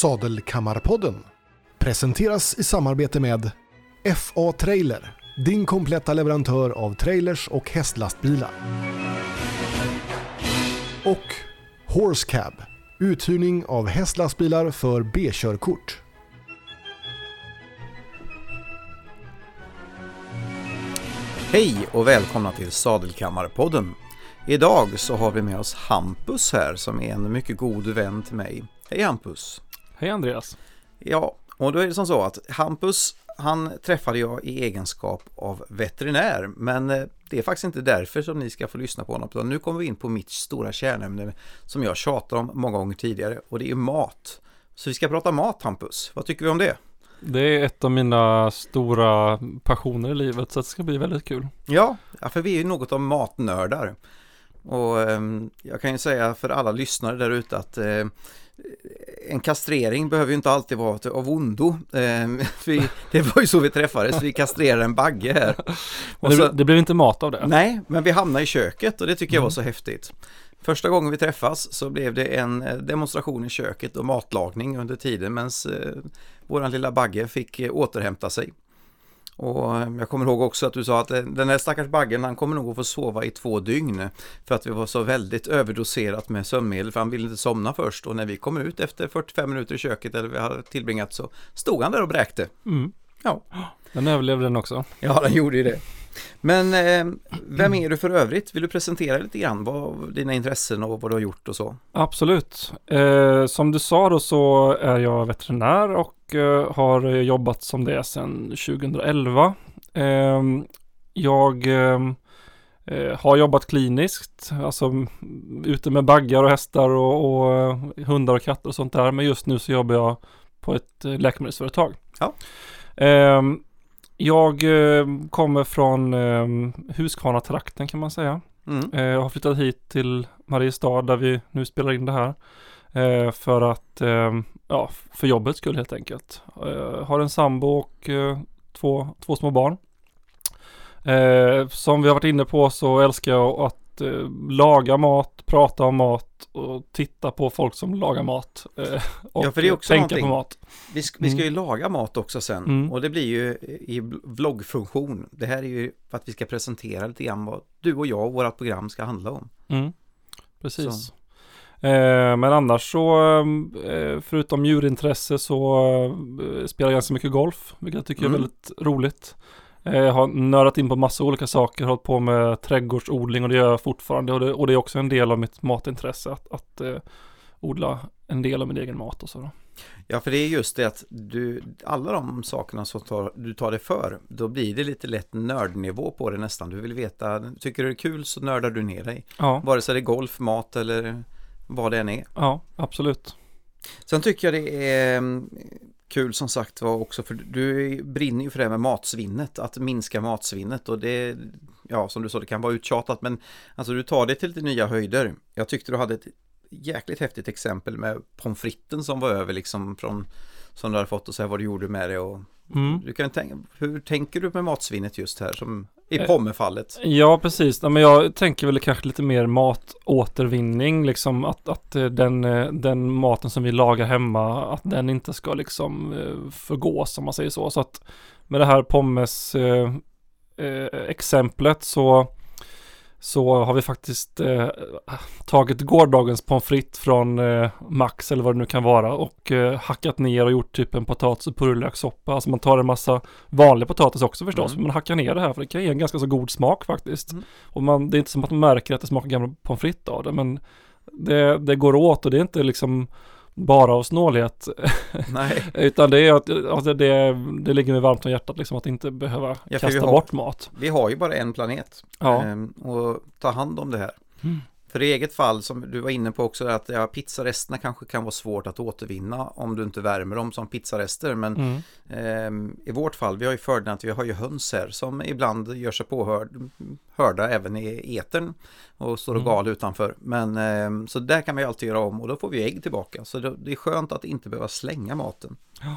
Sadelkammarpodden presenteras i samarbete med FA Trailer, din kompletta leverantör av trailers och hästlastbilar. Och Horse Cab, uthyrning av hästlastbilar för B-körkort. Hej och välkomna till Sadelkammarpodden. Idag så har vi med oss Hampus här som är en mycket god vän till mig. Hej Hampus! Hej Andreas! Ja, och då är det som så att Hampus, han träffade jag i egenskap av veterinär, men eh, det är faktiskt inte därför som ni ska få lyssna på honom, utan nu kommer vi in på mitt stora kärnämne som jag tjatar om många gånger tidigare och det är mat. Så vi ska prata mat Hampus, vad tycker vi om det? Det är ett av mina stora passioner i livet så det ska bli väldigt kul. Ja, för vi är ju något av matnördar. Och eh, jag kan ju säga för alla lyssnare där ute att eh, en kastrering behöver ju inte alltid vara av ondo. Eh, vi, det var ju så vi träffades, vi kastrerade en bagge här. Det, så, det blev inte mat av det? nej, men vi hamnade i köket och det tycker jag var Mm. så häftigt. Första gången vi träffas så blev det en eh, demonstration i köket och matlagning under tiden medan eh, våran lilla bagge fick eh, återhämta sig. Och eh, jag kommer ihåg också att du sa att eh, den här stackars baggen han kommer nog att få sova i två dygn för att vi var så väldigt överdoserat med sömnmedel för han ville inte somna först och när vi kom ut efter 45 minuter i köket eller vi hade tillbringat så stod han där och bräkte. Mm. Ja. Den överlevde den också. Ja, den gjorde ju det. Men eh, vem är du för övrigt? Vill du presentera lite grann vad, dina intressen och vad du har gjort och så? Absolut. Eh, som du sa då så är jag veterinär och eh, har jobbat som det sedan 2011. Eh, jag eh, eh, har jobbat kliniskt, alltså mm, ute med baggar och hästar och, och eh, hundar och katter och sånt där. Men just nu så jobbar jag på ett eh, läkemedelsföretag. Ja. Jag eh, kommer från eh, Huskvarna-trakten kan man säga. Mm. Eh, Jag har flyttat hit till Mariestad där vi nu spelar in det här. eh, För att, eh, ja, för jobbets skull helt enkelt. Eh, Har en sambo och eh, två, två små barn. Som vi har varit inne på så älskar jag att eh, laga mat, prata om mat och titta på folk som lagar mat. eh, Och Ja, för det är också tänka någonting. på mat. Vi, ska, vi ska ju laga mat också sen Mm. och det blir ju i vloggfunktion. Det här är ju för att vi ska presentera lite grann vad du och jag och våra program ska handla om. Mm, precis. Eh, men annars så, eh, förutom djurintresse så eh, spelar jag ganska mycket golf, vilket jag tycker Mm. är väldigt roligt. Eh, jag har nördat in på massa olika saker, hållit på med trädgårdsodling och det gör jag fortfarande. Och det, och det är också en del av mitt matintresse, att, att eh, odla en del av min egen mat och så. Då. Ja, för det är just det att du, alla de sakerna som tar, du tar dig för, då blir det lite lätt nördnivå på det nästan. Du vill veta, tycker du det är kul så nördar du ner dig. Ja, Vare sig det är golf, mat eller vad det än är. ja, absolut. Sen tycker jag det är kul som sagt var också för du brinner ju för det här med matsvinnet, att minska matsvinnet och det, ja som du sa, det kan vara uttjatat men alltså du tar det till lite nya höjder. Jag tyckte du hade ett jäkligt häftigt exempel med pommes fritesen som var över liksom från som du hade fått och säga vad du gjorde med det och Mm. du kan tänka, hur tänker du med matsvinnet just här som i Eh, pommefallet? Ja, precis. Nej, men jag tänker väl kanske lite mer matåtervinning, liksom att, att eh, den, eh, den maten som vi lagar hemma, att den inte ska liksom förgås, om man säger så. Så att med det här pommes eh, exemplet så, så har vi faktiskt eh, tagit gårdagens pommes frites från eh, Max eller vad det nu kan vara och eh, hackat ner och gjort typ en potatis och purjolökssoppa. Alltså man tar en massa vanlig potatis också förstås, Mm. men man hackar ner det här för det kan ge en ganska så god smak faktiskt. Mm. Och man, det är inte som att man märker att det smakar gamla pommes frites av det, men det, det går åt och det är inte liksom bara av snålhet. Nej, Utan det är att alltså det, det ligger mig varmt om hjärtat liksom att inte behöva Ja, kasta har- bort mat. vi har ju bara en planet. Ja. Ehm, och ta hand om det här. Mm. För i eget fall som du var inne på också att ja, pizzaresterna kanske kan vara svårt att återvinna om du inte värmer dem som pizzarester. Men Mm. ehm, i vårt fall, vi har ju fördelen att vi har ju höns här som ibland gör sig påhörda även i etern och står och Mm. gal utanför. Men ehm, så där kan vi alltid göra om och då får vi ägg tillbaka. Så det, det är skönt att inte behöva slänga maten. Ja.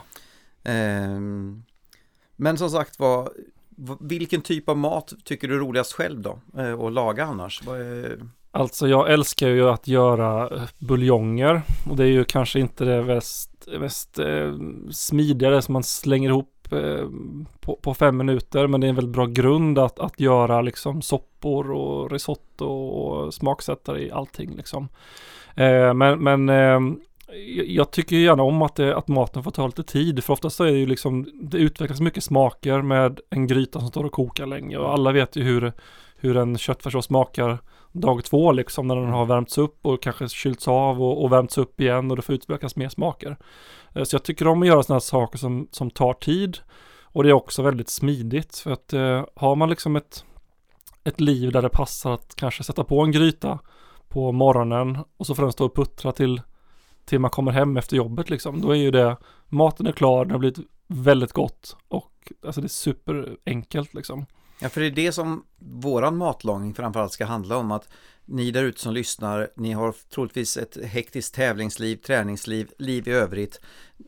Ehm, men som sagt var, vilken typ av mat tycker du är roligast själv då? Eh, att laga annars? Vad är... Alltså jag älskar ju att göra eh, buljonger. Och det är ju kanske inte det mest, mest eh, smidiga som man slänger ihop eh, på, på, fem minuter. Men det är en väldigt bra grund att, att göra liksom soppor och risotto och smaksättare i allting liksom. Eh, men men eh, jag tycker gärna om att, det, att maten får ta lite tid. För oftast så är det ju liksom det utvecklas mycket smaker med en gryta som står och kokar länge. Och alla vet ju hur hur en köttfärssås smakar dag två liksom när den har värmts upp och kanske kylts av och, och värmts upp igen och det får utvecklas mer smaker. Eh, så jag tycker om att göra sådana saker som, som tar tid och det är också väldigt smidigt för att eh, har man liksom ett, ett liv där det passar att kanske sätta på en gryta på morgonen och så får den stå och puttra till, till man kommer hem efter jobbet liksom. Då är ju det, maten är klar, den har blivit väldigt gott och alltså det är superenkelt liksom. Ja, för det är det som våran matlagning framförallt ska handla om att ni där ute som lyssnar, ni har troligtvis ett hektiskt tävlingsliv, träningsliv, liv i övrigt.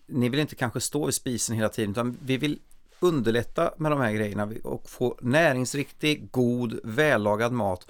Ni vill inte kanske stå vid spisen hela tiden utan vi vill underlätta med de här grejerna och få näringsriktig, god, vällagad mat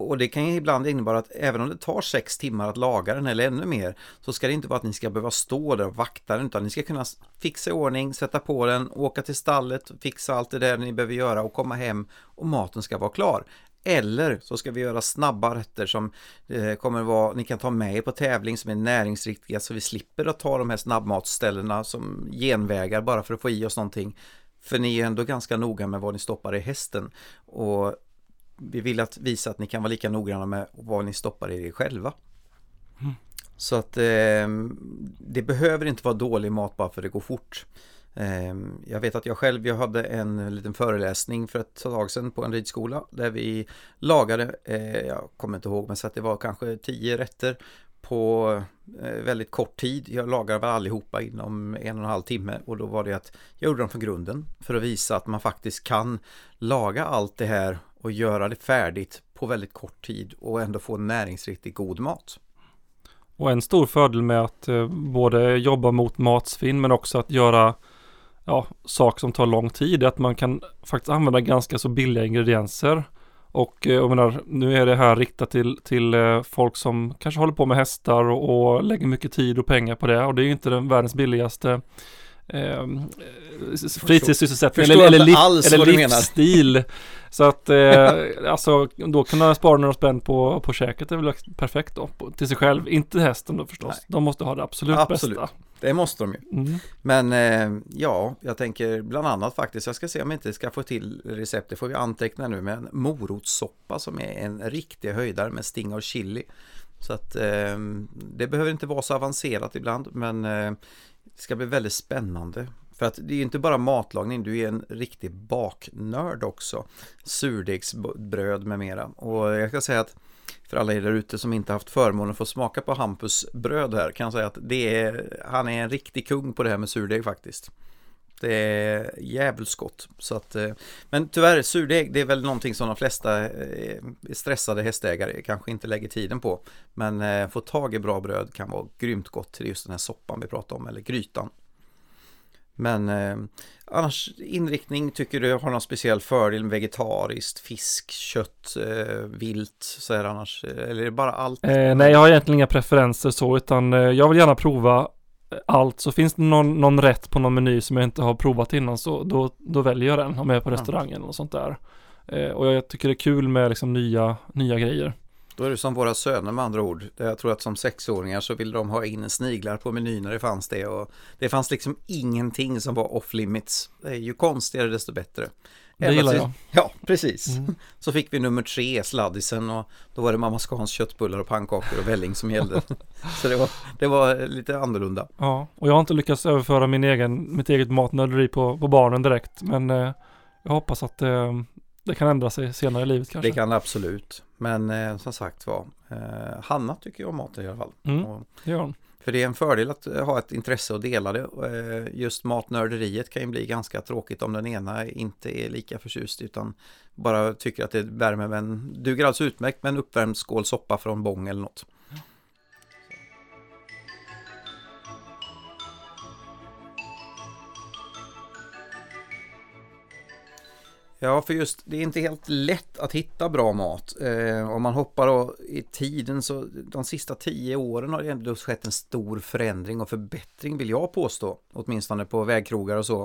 och det kan ju ibland innebära att även om det tar sex timmar att laga den eller ännu mer så ska det inte vara att ni ska behöva stå där och vakta den utan ni ska kunna fixa i ordning, sätta på den, åka till stallet, fixa allt det där ni behöver göra och komma hem och maten ska vara klar. Eller så ska vi göra snabba rätter som eh, kommer vara, ni kan ta med er på tävling som är näringsriktiga så vi slipper att ta de här snabbmatsställena som genvägar bara för att få i oss någonting. För ni är ändå ganska noga med vad ni stoppar i hästen. Och vi vill att visa att ni kan vara lika noggranna med vad ni stoppar i er själva. Mm. Så att eh, det behöver inte vara dålig mat bara för att det går fort. Eh, jag vet att jag själv, jag hade en liten föreläsning för ett tag sedan på en ridskola där vi lagade, eh, jag kommer inte ihåg, men så att det var kanske tio rätter på eh, väldigt kort tid. Jag lagade väl allihopa inom en och en halv timme och då var det att jag gjorde dem från grunden för att visa att man faktiskt kan laga allt det här och göra det färdigt på väldigt kort tid och ändå få näringsriktigt god mat. Och en stor fördel med att eh, både jobba mot matsvinn men också att göra ja, saker som tar lång tid är att man kan faktiskt använda ganska så billiga ingredienser. Och eh, jag menar, nu är det här riktat till, till eh, folk som kanske håller på med hästar och, och lägger mycket tid och pengar på det. Och det är ju inte den världens billigaste eh, fritidssysselsättning eller, eller, liv, eller livsstil. Så att eh, alltså då kunna spara några spänn på, på käket är väl perfekt då. På, till sig själv, inte hästen då förstås. Nej. De måste ha det absolut, absolut. bästa. Det måste de ju. Mm. Men eh, ja, jag tänker bland annat faktiskt, jag ska se om jag inte ska få till recept, det får vi anteckna nu, med en morotssoppa som är en riktig höjdare med sting av chili. Så att eh, det behöver inte vara så avancerat ibland, men eh, det ska bli väldigt spännande. För att det är inte bara matlagning, du är en riktig baknörd också. Surdegsbröd med mera. Och jag ska säga att för alla er där ute som inte haft förmånen att få smaka på Hampus bröd här kan jag säga att det är, han är en riktig kung på det här med surdeg faktiskt. Det är jävligt gott. Så att, eh, men tyvärr, surdeg det är väl någonting som de flesta eh, stressade hästägare kanske inte lägger tiden på. Men eh, få tag i bra bröd kan vara grymt gott till just den här soppan vi pratar om, eller grytan. Men eh, annars inriktning, tycker du har någon speciell fördel med vegetariskt, fisk, kött, eh, vilt så här annars? Eller är det bara allt? Eh, nej, jag har egentligen inga preferenser så, utan jag vill gärna prova allt så finns det någon, någon rätt på någon meny som jag inte har provat innan så då, då väljer jag den om jag är på restaurangen och sånt där. Eh, och jag tycker det är kul med liksom nya, nya grejer. Då är det som våra söner med andra ord. Jag tror att som sexåringar så ville de ha in sniglar på menyn när det fanns det. Och det fanns liksom ingenting som var off limits. Ju konstigare desto bättre. Det gillar jag. Ja, precis. Mm. Så fick vi nummer tre, sladdisen och då var det mamma Scans köttbullar och pannkakor och välling som gällde. så det var, det var lite annorlunda. Ja, och jag har inte lyckats överföra min egen, mitt eget matnörderi på, på barnen direkt. Men eh, jag hoppas att eh, det kan ändra sig senare i livet kanske. Det kan absolut. Men eh, som sagt var, eh, Hanna tycker jag om mat i alla fall. Mm, det gör hon. För det är en fördel att eh, ha ett intresse och dela det. Eh, just matnörderiet kan ju bli ganska tråkigt om den ena inte är lika förtjust utan bara tycker att det värmer men duger alltså utmärkt med en uppvärmd skål soppa från Bång eller något. Ja, för just det är inte helt lätt att hitta bra mat. Eh, om man hoppar i tiden så de sista tio åren har det ändå skett en stor förändring och förbättring vill jag påstå. Åtminstone på vägkrogar och så.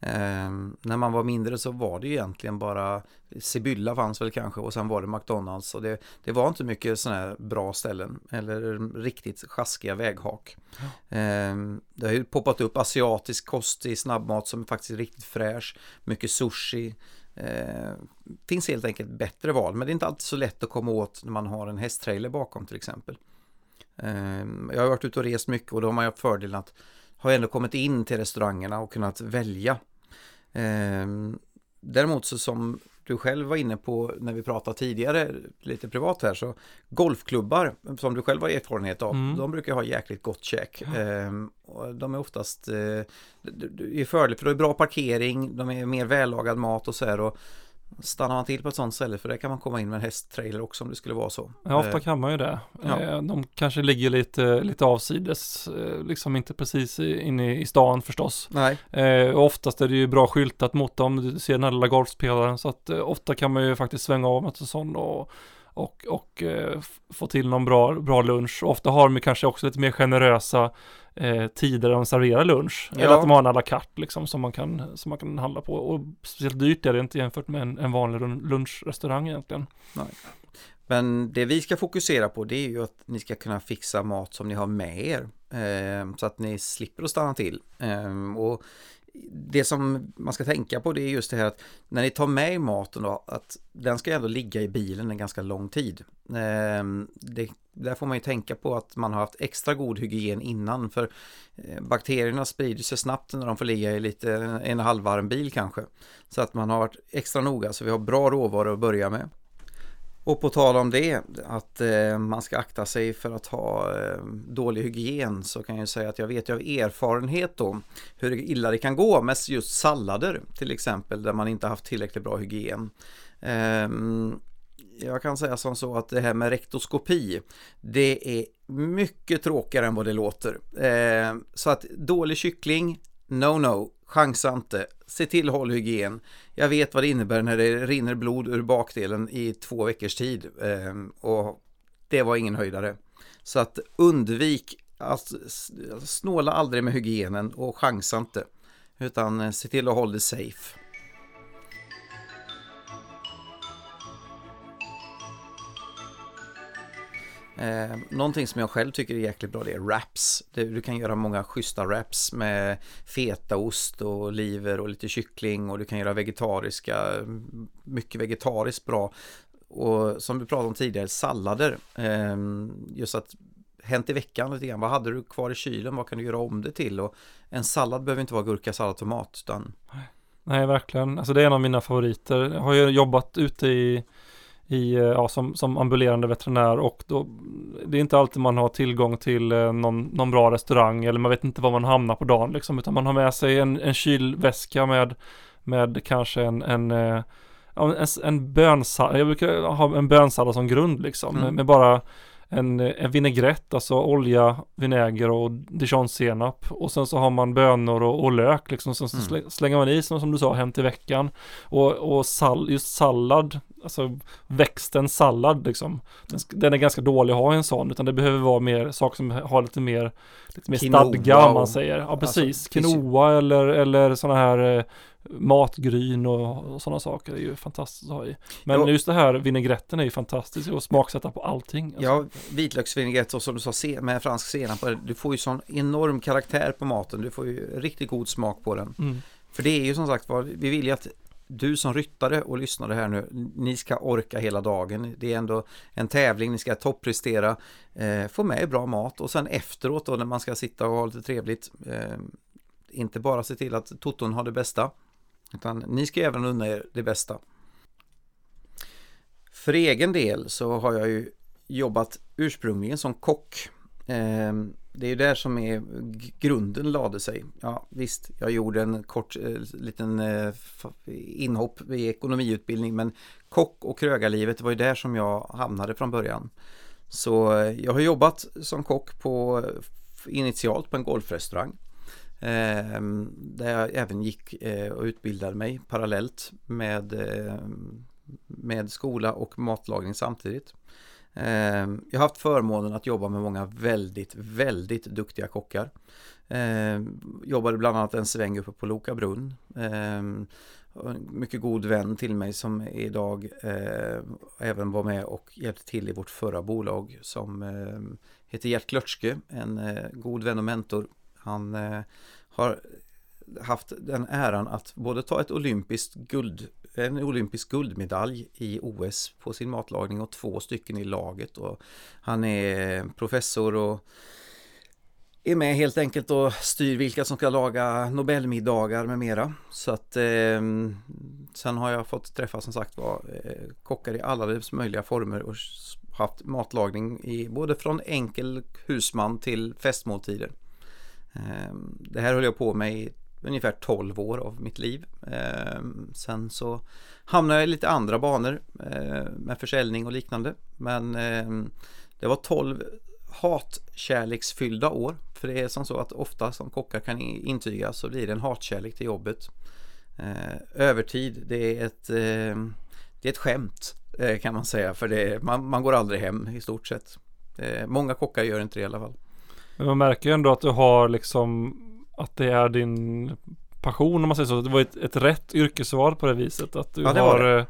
Eh, när man var mindre så var det egentligen bara Sibylla fanns väl kanske och sen var det McDonalds och det, det var inte mycket sådana här bra ställen eller riktigt sjaskiga väghak. Ja. Eh, det har ju poppat upp asiatisk kost i snabbmat som är faktiskt riktigt fräsch, mycket sushi, Eh, finns helt enkelt bättre val, men det är inte alltid så lätt att komma åt när man har en hästtrailer bakom till exempel. Eh, jag har varit ute och rest mycket och då har man haft fördelen att ha ändå kommit in till restaurangerna och kunnat välja. Eh, däremot så som du själv var inne på när vi pratade tidigare lite privat här så golfklubbar som du själv har erfarenhet av mm. de brukar ha jäkligt gott käk. Ehm, de är oftast eh, är fördel för det är bra parkering, de är mer vällagad mat och så här och Stannar man till på ett sånt ställe för där kan man komma in med en hästtrailer också om det skulle vara så. Ja, ofta eh, kan man ju det. Ja. Eh, de kanske ligger lite, lite avsides, eh, liksom inte precis inne i stan förstås. Nej. Och oftast är det ju bra skyltat mot dem, du ser den här lilla golfspelaren, så att ofta kan man ju faktiskt svänga av en sån och och, och eh, få till någon bra, bra lunch. Ofta har de kanske också lite mer generösa eh, tider de serverar lunch. Ja. Eller att de har en à la carte liksom som man, kan, som man kan handla på. Och speciellt dyrt är det inte jämfört med en, en vanlig lunchrestaurang egentligen. Nej. Men det vi ska fokusera på det är ju att ni ska kunna fixa mat som ni har med er. Eh, så att ni slipper att stanna till. Eh, och det som man ska tänka på det är just det här att när ni tar med maten då, att den ska ändå ligga i bilen en ganska lång tid. Ehm, det, där får man ju tänka på att man har haft extra god hygien innan för eh, bakterierna sprider sig snabbt när de får ligga i lite en halvvarm bil kanske. Så att man har varit extra noga så vi har bra råvaror att börja med. Och på tal om det, att eh, man ska akta sig för att ha eh, dålig hygien så kan jag säga att jag vet ju av erfarenhet då hur illa det kan gå med just sallader till exempel där man inte haft tillräckligt bra hygien. Eh, jag kan säga som så att det här med rektoskopi det är mycket tråkigare än vad det låter. Ehm, så att dålig kyckling, no no, chansa inte. Se till håll hygien. Jag vet vad det innebär när det rinner blod ur bakdelen i två veckors tid. Ehm, och det var ingen höjdare. Så att undvik att snåla aldrig med hygienen och chansa inte. Utan eh, se till att hålla det safe. Eh, någonting som jag själv tycker är jäkligt bra det är wraps. Du kan göra många schyssta wraps med fetaost och oliver och lite kyckling och du kan göra vegetariska, mycket vegetariskt bra. Och som vi pratade om tidigare, sallader. Eh, just att hänt i veckan lite grann. Vad hade du kvar i kylen? Vad kan du göra om det till? Och en sallad behöver inte vara gurka, sallad, tomat. Utan... Nej, verkligen. Alltså det är en av mina favoriter. Jag har ju jobbat ute i i, eh, ja, som, som ambulerande veterinär och då, det är inte alltid man har tillgång till eh, någon, någon bra restaurang eller man vet inte var man hamnar på dagen liksom, utan man har med sig en, en kylväska med, med kanske en, en en, en bönsallad, jag brukar ha en bönsallad som grund liksom, mm. med bara en, en vinägrett, alltså olja, vinäger och dijonsenap. Och sen så har man bönor och, och lök liksom. Sen så mm. slänger man i som, som du sa hem till veckan. Och, och sall, just sallad, alltså växten sallad liksom. Den, den, är ganska dålig att ha en sån. Utan det behöver vara mer saker som har lite mer, lite mer stadga om man säger. Ja alltså, precis, alltså, quinoa eller, eller sådana här eh, matgryn och, och sådana saker är ju fantastiskt att ha i. Men ja. just det här vinägretten är ju fantastiskt att smaksätta på allting. Alltså. Ja, vitlöksvinägrett och som du sa med fransk senap, du får ju sån enorm karaktär på maten, du får ju riktigt god smak på den. Mm. För det är ju som sagt vad vi vill ju att du som ryttare och lyssnare här nu, ni ska orka hela dagen. Det är ändå en tävling, ni ska topprestera, eh, få med bra mat och sen efteråt då när man ska sitta och ha lite trevligt, eh, inte bara se till att Toton har det bästa, utan ni ska även unna er det bästa. För egen del så har jag ju jobbat ursprungligen som kock. Eh, det är ju där som är grunden lade sig. Ja visst, jag gjorde en kort eh, liten eh, inhopp i ekonomiutbildning men kock och krögarlivet var ju där som jag hamnade från början. Så eh, jag har jobbat som kock på initialt på en golfrestaurang ehm, där jag även gick eh, och utbildade mig parallellt med, eh, med skola och matlagning samtidigt. Ehm, jag har haft förmånen att jobba med många väldigt, väldigt duktiga kockar. Ehm, jobbade bland annat en sväng uppe på Loka brunn. Ehm, en mycket god vän till mig som idag eh, även var med och hjälpte till i vårt förra bolag som eh, heter Gert Klötske, en eh, god vän och mentor han eh, har haft den äran att både ta ett olympiskt guld, en olympisk guldmedalj i OS på sin matlagning och två stycken i laget. Och han är professor och är med helt enkelt och styr vilka som ska laga Nobelmiddagar med mera. Så att eh, sen har jag fått träffa som sagt var eh, kockar i alla möjliga former och haft matlagning i både från enkel husman till festmåltider. Eh, det här höll jag på med i ungefär 12 år av mitt liv. Eh, sen så hamnade jag i lite andra banor eh, med försäljning och liknande. Men eh, det var 12 hatkärleksfyllda år. För det är som så att ofta som kockar kan intyga så blir det en hatkärlek till jobbet. Eh, övertid, det är ett, ehm, det är ett skämt eh, kan man säga. För det, man, man går aldrig hem i stort sett. Eh, många kockar gör inte det i alla fall. Men man märker ju ändå att du har liksom att det är din passion om man säger så. Det var ett, ett rätt yrkesval på det viset. Att du ja, det har det. Eh,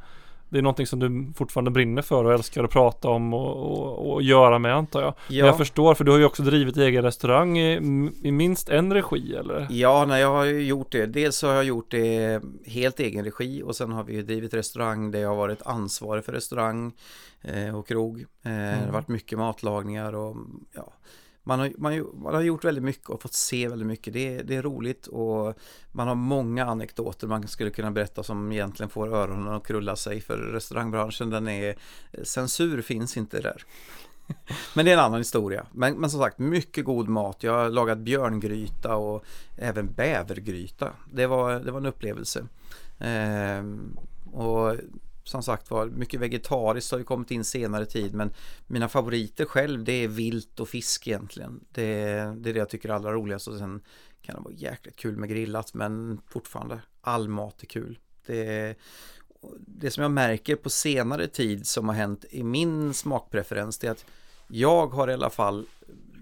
det är någonting som du fortfarande brinner för och älskar att prata om och, och, och göra med antar jag. Ja. Men jag förstår för du har ju också drivit egen restaurang i, i minst en regi eller? Ja, nej, jag har ju gjort det. Dels har jag gjort det helt egen regi och sen har vi drivit restaurang där jag har varit ansvarig för restaurang eh, och krog. Eh, mm. Det har varit mycket matlagningar och ja, man har, man, man, har gjort väldigt mycket och fått se väldigt mycket. Det, det, är roligt och man har många anekdoter man skulle kunna berätta som egentligen får öronen att krulla sig för restaurangbranschen den är censur finns inte där. Men det är en annan historia. Men, men, som sagt, mycket god mat. Jag har lagat björngryta och även bävergryta. Det var, det var en upplevelse. Eh, och som sagt var, mycket vegetariskt har ju kommit in senare tid men mina favoriter själv det är vilt och fisk egentligen. Det, det är det jag tycker är allra roligast och sen kan det vara jäkligt kul med grillat men fortfarande all mat är kul. Det, det som jag märker på senare tid som har hänt i min smakpreferens det är att jag har i alla fall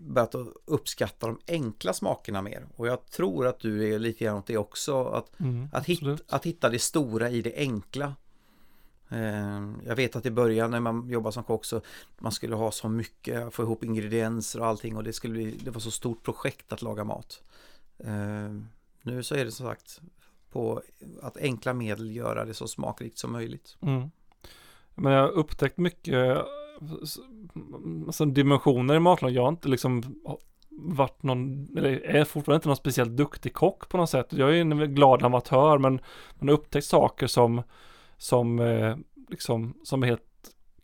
börjat uppskatta de enkla smakerna mer och jag tror att du är lite grann åt det också att, mm, att, hitta, att hitta det stora i det enkla Ehm, jag vet att i början när man jobbar som kock så man skulle ha så mycket, få ihop ingredienser och allting och det skulle bli, det var så stort projekt att laga mat. Ehm, nu så är det som sagt på att enkla medel göra det så smakrikt som möjligt. Mm. Men jag har upptäckt mycket alltså dimensioner i matlagning. Jag har inte liksom varit någon, eller är fortfarande inte någon speciellt duktig kock på något sätt. Jag är en glad amatör men man har upptäckt saker som som, eh, liksom, som är helt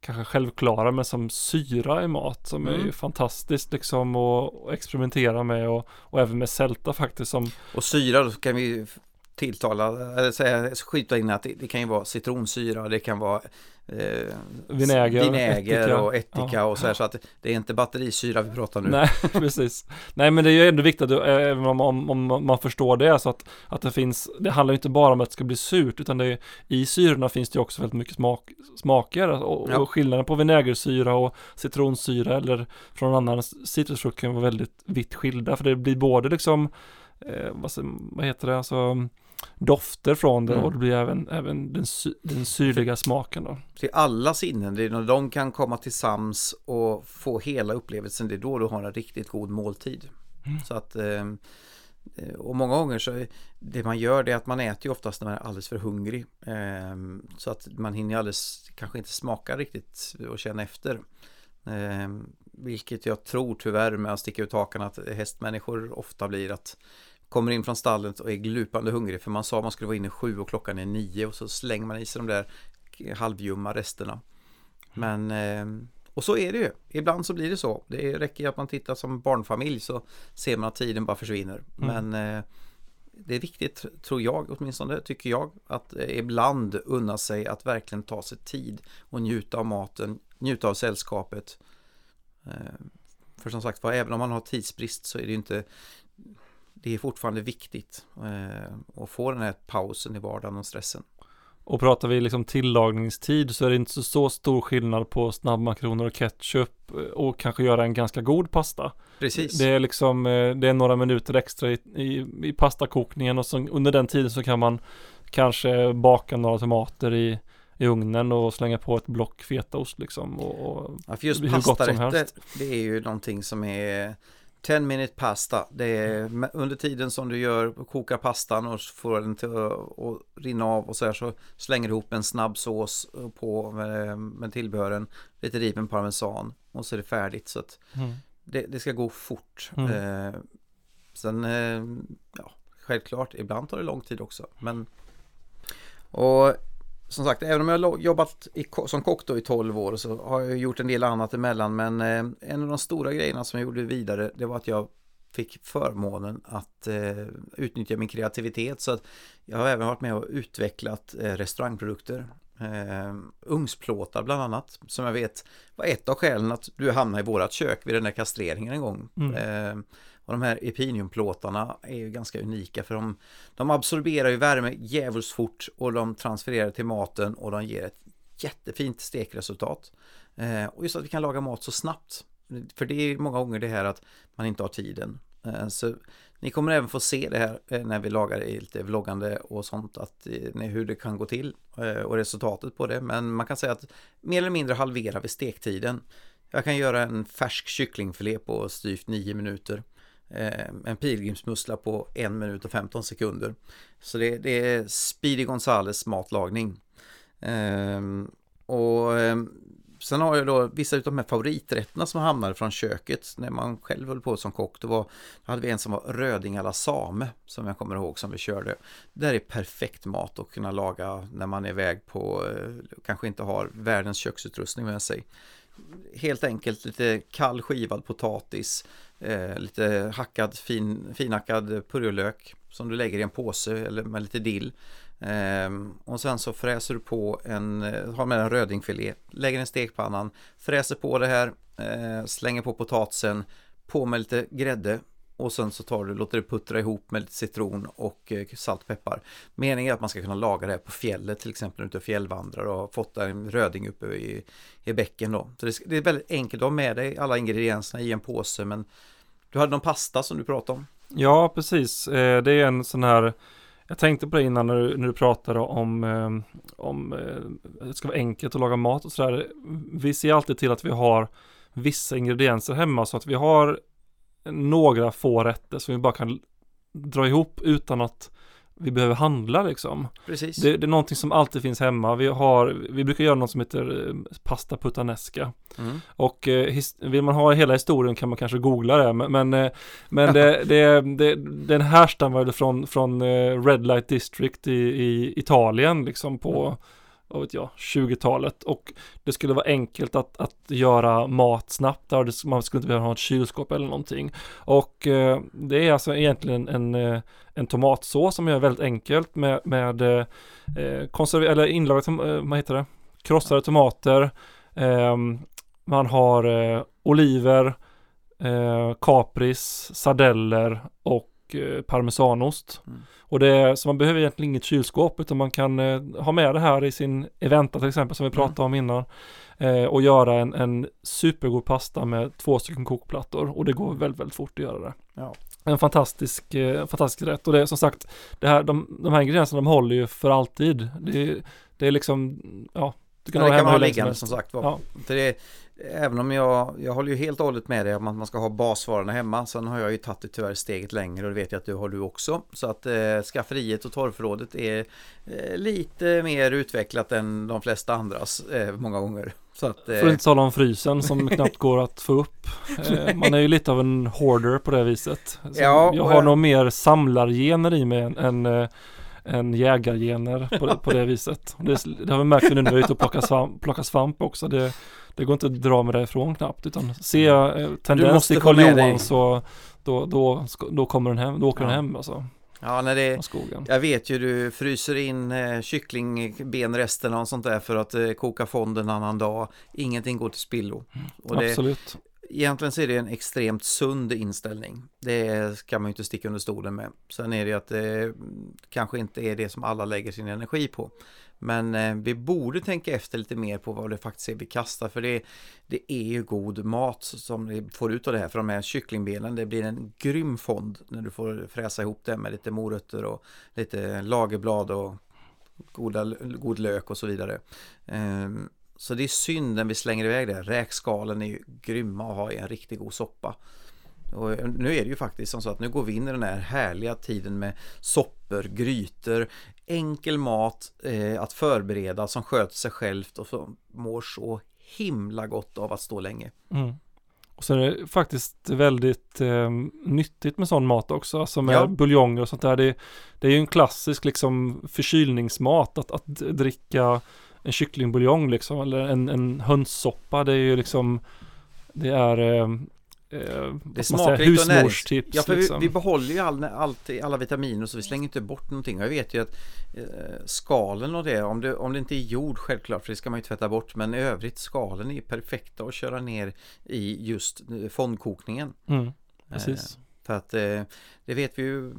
kanske självklara men som syra i mat som mm. är ju fantastiskt liksom att experimentera med och, och även med sälta faktiskt som Och syra då kan vi tilltala, eller säga, skjuta in att det, det, kan ju vara citronsyra, det kan vara eh, vinäger, vinäger ättika. och ättika ja, och så här, så att det är inte batterisyra vi pratar nu. Nej, precis. Nej, men det är ju ändå viktigt även om, om, om, man förstår det, så att, att det finns, det handlar ju inte bara om att det ska bli surt, utan det är, i syrorna finns det också väldigt mycket smak, smaker och, ja. och skillnaden på vinägersyra och citronsyra eller från en annan citrusfrukt kan vara väldigt vitt skilda, för det blir både liksom eh, vad, vad heter det, alltså dofter från det mm. och det blir även, även den, sy den syrliga smaken då. Till alla sinnen, det är när de kan komma tillsammans och få hela upplevelsen, det är då du har en riktigt god måltid. Mm. Så att eh, och många gånger så det man gör det är att man äter ju oftast när man är alldeles för hungrig. Eh, så att man hinner alldeles, kanske inte smaka riktigt och känna efter. Eh, vilket jag tror tyvärr med att sticka ut hakan att hästmänniskor ofta blir att kommer in från stallet och är glupande hungrig för man sa man skulle vara inne sju och klockan är nio och så slänger man i sig de där halvljumma resterna. Men eh, och så är det ju. Ibland så blir det så. Det räcker att man tittar som barnfamilj så ser man att tiden bara försvinner. Mm. Men eh, det är viktigt, tror jag åtminstone, tycker jag, att eh, ibland unna sig att verkligen ta sig tid och njuta av maten, njuta av sällskapet. För som sagt var, även om man har tidsbrist så är det ju inte det är fortfarande viktigt eh, att få den här pausen i vardagen och stressen. Och pratar vi liksom tillagningstid så är det inte så, så stor skillnad på snabbmakaroner och ketchup och kanske göra en ganska god pasta. Precis. Det är liksom, eh, det är några minuter extra i, i, i pastakokningen och så, under den tiden så kan man kanske baka några tomater i, i ugnen och slänga på ett block fetaost liksom. Och, och ja, för just pastarätter, det är ju någonting som är 10 minute pasta, det är under tiden som du gör, kokar pastan och får den till att rinna av och så här så slänger du ihop en snabb sås på med, med tillbehören, lite riven parmesan och så är det färdigt så att mm. det, det, ska gå fort. Mm. Eh, sen, eh, ja, självklart, ibland tar det lång tid också, men och som sagt, även om jag har jobbat i, som kock då i 12 år så har jag gjort en del annat emellan. Men eh, en av de stora grejerna som jag gjorde vidare, det var att jag fick förmånen att eh, utnyttja min kreativitet. Så att jag har även varit med och utvecklat eh, restaurangprodukter. Eh, ugnsplåtar bland annat, som jag vet var ett av skälen att du hamnade i vårat kök vid den där kastreringen en gång. Mm. Och de här Epiniumplåtarna är ju ganska unika för de, de absorberar ju värme jävligt fort och de transfererar till maten och de ger ett jättefint stekresultat. Eh, och just att vi kan laga mat så snabbt. För det är många gånger det här att man inte har tiden. Eh, så ni kommer även få se det här eh, när vi lagar lite vloggande och sånt, att, eh, hur det kan gå till eh, och resultatet på det. Men man kan säga att mer eller mindre halverar vi stektiden. Jag kan göra en färsk kycklingfilé på styvt 9 minuter. Eh, en pilgrimsmussla på en minut och 15 sekunder. Så det, det är Speedy Gonzales matlagning. Ehm, och ehm, sen har jag då vissa av de här favoriträtterna som hamnade från köket när man själv höll på som kock. Då, var, då hade vi en som var röding alla same som jag kommer ihåg som vi körde. Det är perfekt mat att kunna laga när man är iväg på, eh, kanske inte har världens köksutrustning med sig. Helt enkelt lite kall skivad potatis, eh, lite hackad, fin, finhackad purjolök som du lägger i en påse eller med lite dill. Eh, och sen så fräser du på en, eh, har med en rödingfilé, lägger den i stekpannan, fräser på det här, eh, slänger på potatisen, på med lite grädde och sen så tar du, låter det puttra ihop med lite citron och saltpeppar. salt och peppar. Meningen är att man ska kunna laga det här på fjället till exempel ute och fjällvandrar och har fått en röding uppe i, i bäcken då. Så det, det är väldigt enkelt att ha med dig alla ingredienserna i en påse men du hade någon pasta som du pratade om? Ja, precis. Eh, det är en sån här jag tänkte på det innan när du, när du pratade om, eh, om eh, det ska vara enkelt att laga mat och sådär. Vi ser alltid till att vi har vissa ingredienser hemma så att vi har några få rätter som vi bara kan dra ihop utan att vi behöver handla liksom. Precis. Det, det, är någonting som alltid finns hemma. Vi har, vi brukar göra något som heter eh, pasta puttanesca. Mm. Och eh, vill man ha hela historien kan man kanske googla det. Men, men, eh, men det, det, det, den härstammar från, från eh, Red Light District i, i Italien liksom på mm vad vet jag, 20-talet och det skulle vara enkelt att, att göra mat snabbt där, man skulle inte behöva ha ett kylskåp eller någonting. Och eh, det är alltså egentligen en, eh, en, tomatsås som är väldigt enkelt med, med eh, konserver- eller inlagade, eh, vad heter det, krossade tomater, eh, man har eh, oliver, eh, kapris, sardeller och eh, parmesanost. Mm. Och det så man behöver egentligen inget kylskåp utan man kan eh, ha med det här i sin Eventa till exempel som vi pratade mm. om innan. Eh, och göra en, en supergod pasta med två stycken kokplattor och det går väldigt, väldigt fort att göra det. Ja. En fantastisk, eh, fantastisk rätt och det är som sagt, det här, de, de här ingredienserna de håller ju för alltid. Det, det är liksom, ja, du kan ja, ha det kan man ha liggande som sagt var. Ja. Det, även om jag, jag håller ju helt och hållet med dig om att man ska ha basvarorna hemma. Sen har jag ju tagit det tyvärr steget längre och det vet jag att du har du också. Så att eh, skafferiet och torrförrådet är eh, lite mer utvecklat än de flesta andras eh, många gånger. Så att, eh... För inte tala om frysen som knappt går att få upp. Eh, man är ju lite av en hoarder på det viset. Så ja, jag har jag... nog mer samlargener i mig än, än eh, en jägargener på det, på det viset. Det, det har vi märkt nu när vi är ute och plockar svamp, plockar svamp också. Det, det går inte att dra med därifrån knappt utan ser jag eh, tendens till Karl Johan så då, då, då kommer den hem, då åker ja. den hem alltså. Ja, när det, jag vet ju du fryser in eh, kycklingbenresterna och sånt där för att eh, koka fonden en annan dag. Ingenting går till spillo. Mm, det, Absolut. egentligen så är det en extremt sund inställning. Det kan man ju inte sticka under stolen med. Sen är det ju att det kanske inte är det som alla lägger sin energi på. Men eh, vi borde tänka efter lite mer på vad det faktiskt är vi kastar för det, det är ju god mat som vi får ut av det här för de här kycklingbenen. Det blir en grym fond när du får fräsa ihop det med lite morötter och lite lagerblad och goda, god lök och så vidare. Eh, så det är synd när vi slänger iväg det. Räkskalen är ju grymma att ha i en riktigt god soppa. Och nu är det ju faktiskt som så att nu går vi in i den här härliga tiden med soppor, grytor, enkel mat eh, att förbereda som sköter sig självt och som mår så himla gott av att stå länge. Mm. Och så är det faktiskt väldigt eh, nyttigt med sån mat också, alltså med Ja. buljonger och sånt där. Det, det är ju en klassisk liksom förkylningsmat att, att dricka en kycklingbuljong liksom, eller en, en hönssoppa. Det är ju liksom, det är eh, eh, Det säger, smakrikt och närings... husmorstips. Ja, för liksom. vi, vi behåller ju all, allt, alla vitaminer så vi slänger inte bort någonting. Och jag vet ju att eh, skalen och det om, det, om det inte är jord självklart, för det ska man ju tvätta bort. Men i övrigt, skalen är ju perfekta att köra ner i just eh, fondkokningen. mm, precis. För att eh, det vet vi ju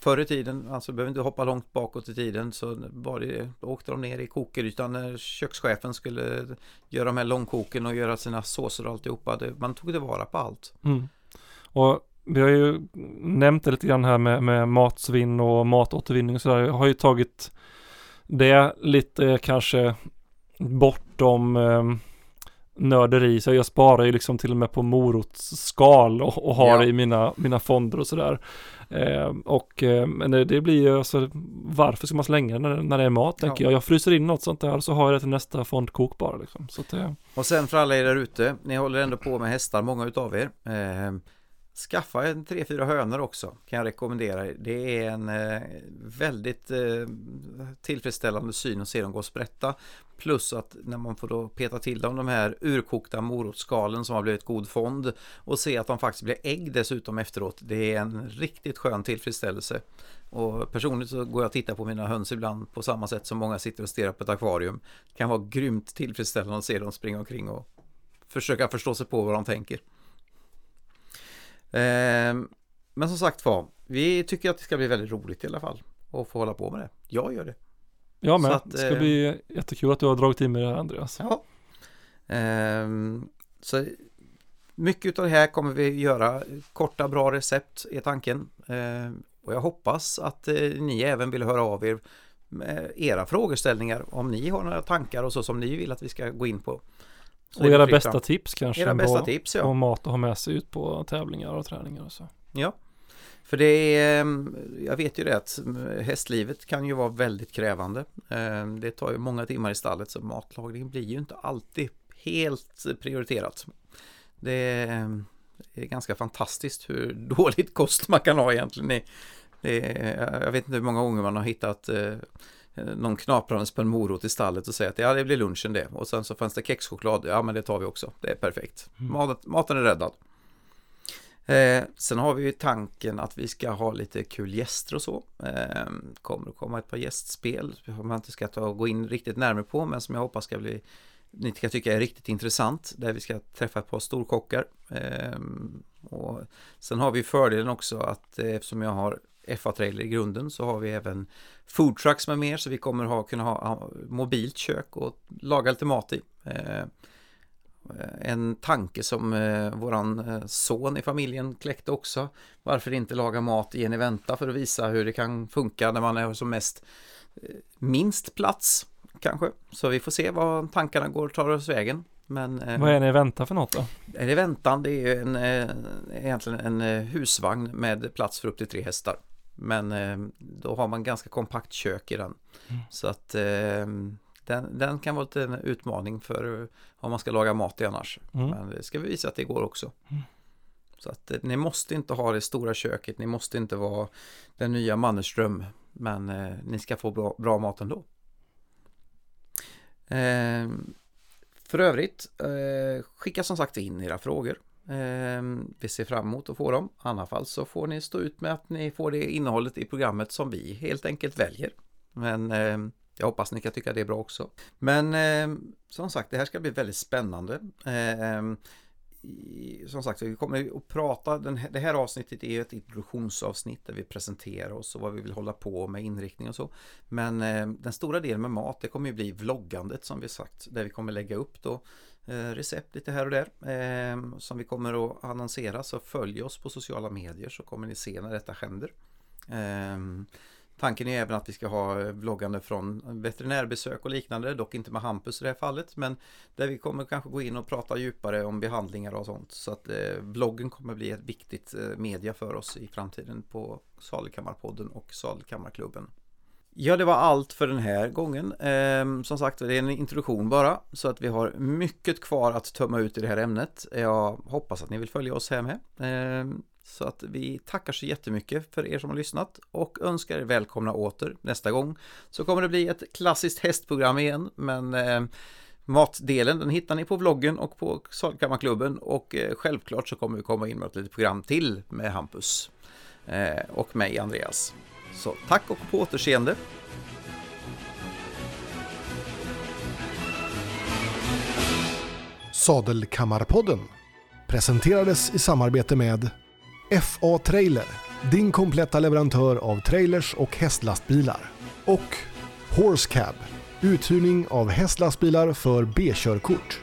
förr i tiden, alltså behöver inte hoppa långt bakåt i tiden så var det, då åkte de ner i kokgrytan när kökschefen skulle göra de här långkoken och göra sina såser och alltihopa. Det, man tog tillvara på allt. Mm. Och vi har ju nämnt det lite grann här med, med matsvinn och matåtervinning och sådär. Jag har ju tagit det lite kanske bortom eh, nörderi. Så jag sparar ju liksom till och med på morotsskal och, och har Ja. det i mina, mina fonder och sådär. Eh, och eh, men det, det blir ju alltså varför ska man slänga när, när det är mat tänker Ja. jag. Jag fryser in något sånt där så har jag det till nästa fondkok bara liksom. Så att det, Och sen för alla er där ute, ni håller ändå på med hästar, många utav er. Skaffa en 3-4 hönor också, kan jag rekommendera. Det är en eh, väldigt eh, tillfredsställande syn att se dem gå och sprätta. Plus att när man får då peta till dem de här urkokta morotsskalen som har blivit god fond och se att de faktiskt blir ägg dessutom efteråt. Det är en riktigt skön tillfredsställelse. Och personligt så går jag och tittar på mina höns ibland på samma sätt som många sitter och stirrar på ett akvarium. Det kan vara grymt tillfredsställande att se dem springa omkring och försöka förstå sig på vad de tänker. Ehm, men som sagt var, vi tycker att det ska bli väldigt roligt i alla fall att få hålla på med det. Jag gör det. ja men att, det ska bli jättekul att du har dragit in med det här Andreas. Ja. Ehm, så mycket av det här kommer vi göra. Korta bra recept är tanken. Ehm, och jag hoppas att eh, ni även vill höra av er med era frågeställningar. Om ni har några tankar och så som ni vill att vi ska gå in på. Så Och era bästa tips kanske Era bästa tips ja. på mat att ha med sig ut på tävlingar och träningar och så. Ja, för det är, ehm, jag vet ju det att mm, hästlivet kan ju vara väldigt krävande. Ehm, Det tar ju många timmar i stallet så matlagning blir ju inte alltid helt prioriterat. Det är, det är ganska fantastiskt hur dåligt kost man kan ha egentligen. Det, det är, jag vet inte hur många gånger man har hittat eh, någon knaprandes på en morot i stallet och säger att ja, det blir lunchen det. Och sen så fanns det kexchoklad. Ja, men det tar vi också. Det är perfekt. Mat, maten är räddad. Eh, sen har vi ju tanken att vi ska ha lite kul gäster och så. Eh, kommer att komma ett par gästspel som jag inte ska ta och gå in riktigt närmare på men som jag hoppas ska bli ni ska tycka är riktigt intressant där vi ska träffa ett par storkockar. Ehm, och sen har vi fördelen också att eh, eftersom jag har FA-trailer i grunden så har vi även foodtrucks med mer så vi kommer ha, kunna ha mobilt kök och laga lite mat i. Eh, en tanke som eh, våran son i familjen kläckte också. Varför inte laga mat i en eventa för att visa hur det kan funka när man är som mest minst plats kanske. Så vi får se vad tankarna går och tar oss vägen. Men eh, Vad är det ni väntar för något då? är det väntan? Det är ju en, eh, egentligen en eh, husvagn med plats för upp till tre hästar. Men eh, då har man ganska kompakt kök i den. Mm. Så att eh, den, den kan vara lite en utmaning för eh, om man ska laga mat i annars. Mm. Men det ska vi visa att det går också. Mm. Så att eh, ni måste inte ha det stora köket, ni måste inte vara den nya Mannerström. Men eh, ni ska få bra, bra mat ändå. Eh, för övrigt, eh, skicka som sagt in era frågor. Eh, vi ser fram emot att få dem. I annat fall så får ni stå ut med att ni får det innehållet i programmet som vi helt enkelt väljer. Men eh, jag hoppas ni kan tycka det är bra också. Men eh, som sagt, det här ska bli väldigt spännande. Ehm, som sagt, vi kommer att prata, den, det här avsnittet är ett introduktionsavsnitt där vi presenterar oss och vad vi vill hålla på med inriktning och så. Men eh, den stora delen med mat, det kommer ju bli vloggandet som vi sagt, där vi kommer lägga upp då eh, recept lite här och där eh, som vi kommer att annonsera. Så följ oss på sociala medier så kommer ni se när detta händer. Ehm, Tanken är även att vi ska ha eh, vloggande från veterinärbesök och liknande, dock inte med Hampus i det här fallet, men där vi kommer kanske gå in och prata djupare om behandlingar och sånt. Så att eh, vloggen kommer bli ett viktigt eh, media för oss i framtiden på Salkammarpodden och Salkammarklubben. Ja, det var allt för den här gången. Eh, som sagt, det är en introduktion bara, så att vi har mycket kvar att tömma ut i det här ämnet. Jag hoppas att ni vill följa oss här med. Eh, så att vi tackar så jättemycket för er som har lyssnat och önskar er välkomna åter nästa gång. Så kommer det bli ett klassiskt hästprogram igen, men eh, matdelen den hittar ni på vloggen och på Salkammarklubben och eh, självklart så kommer vi komma in med ett litet program till med Hampus eh, och mig Andreas. Så tack och på återseende! Sadelkammarpodden presenterades i samarbete med FA Trailer, din kompletta leverantör av trailers och hästlastbilar. Och Horse Cab, uthyrning av hästlastbilar för B-körkort.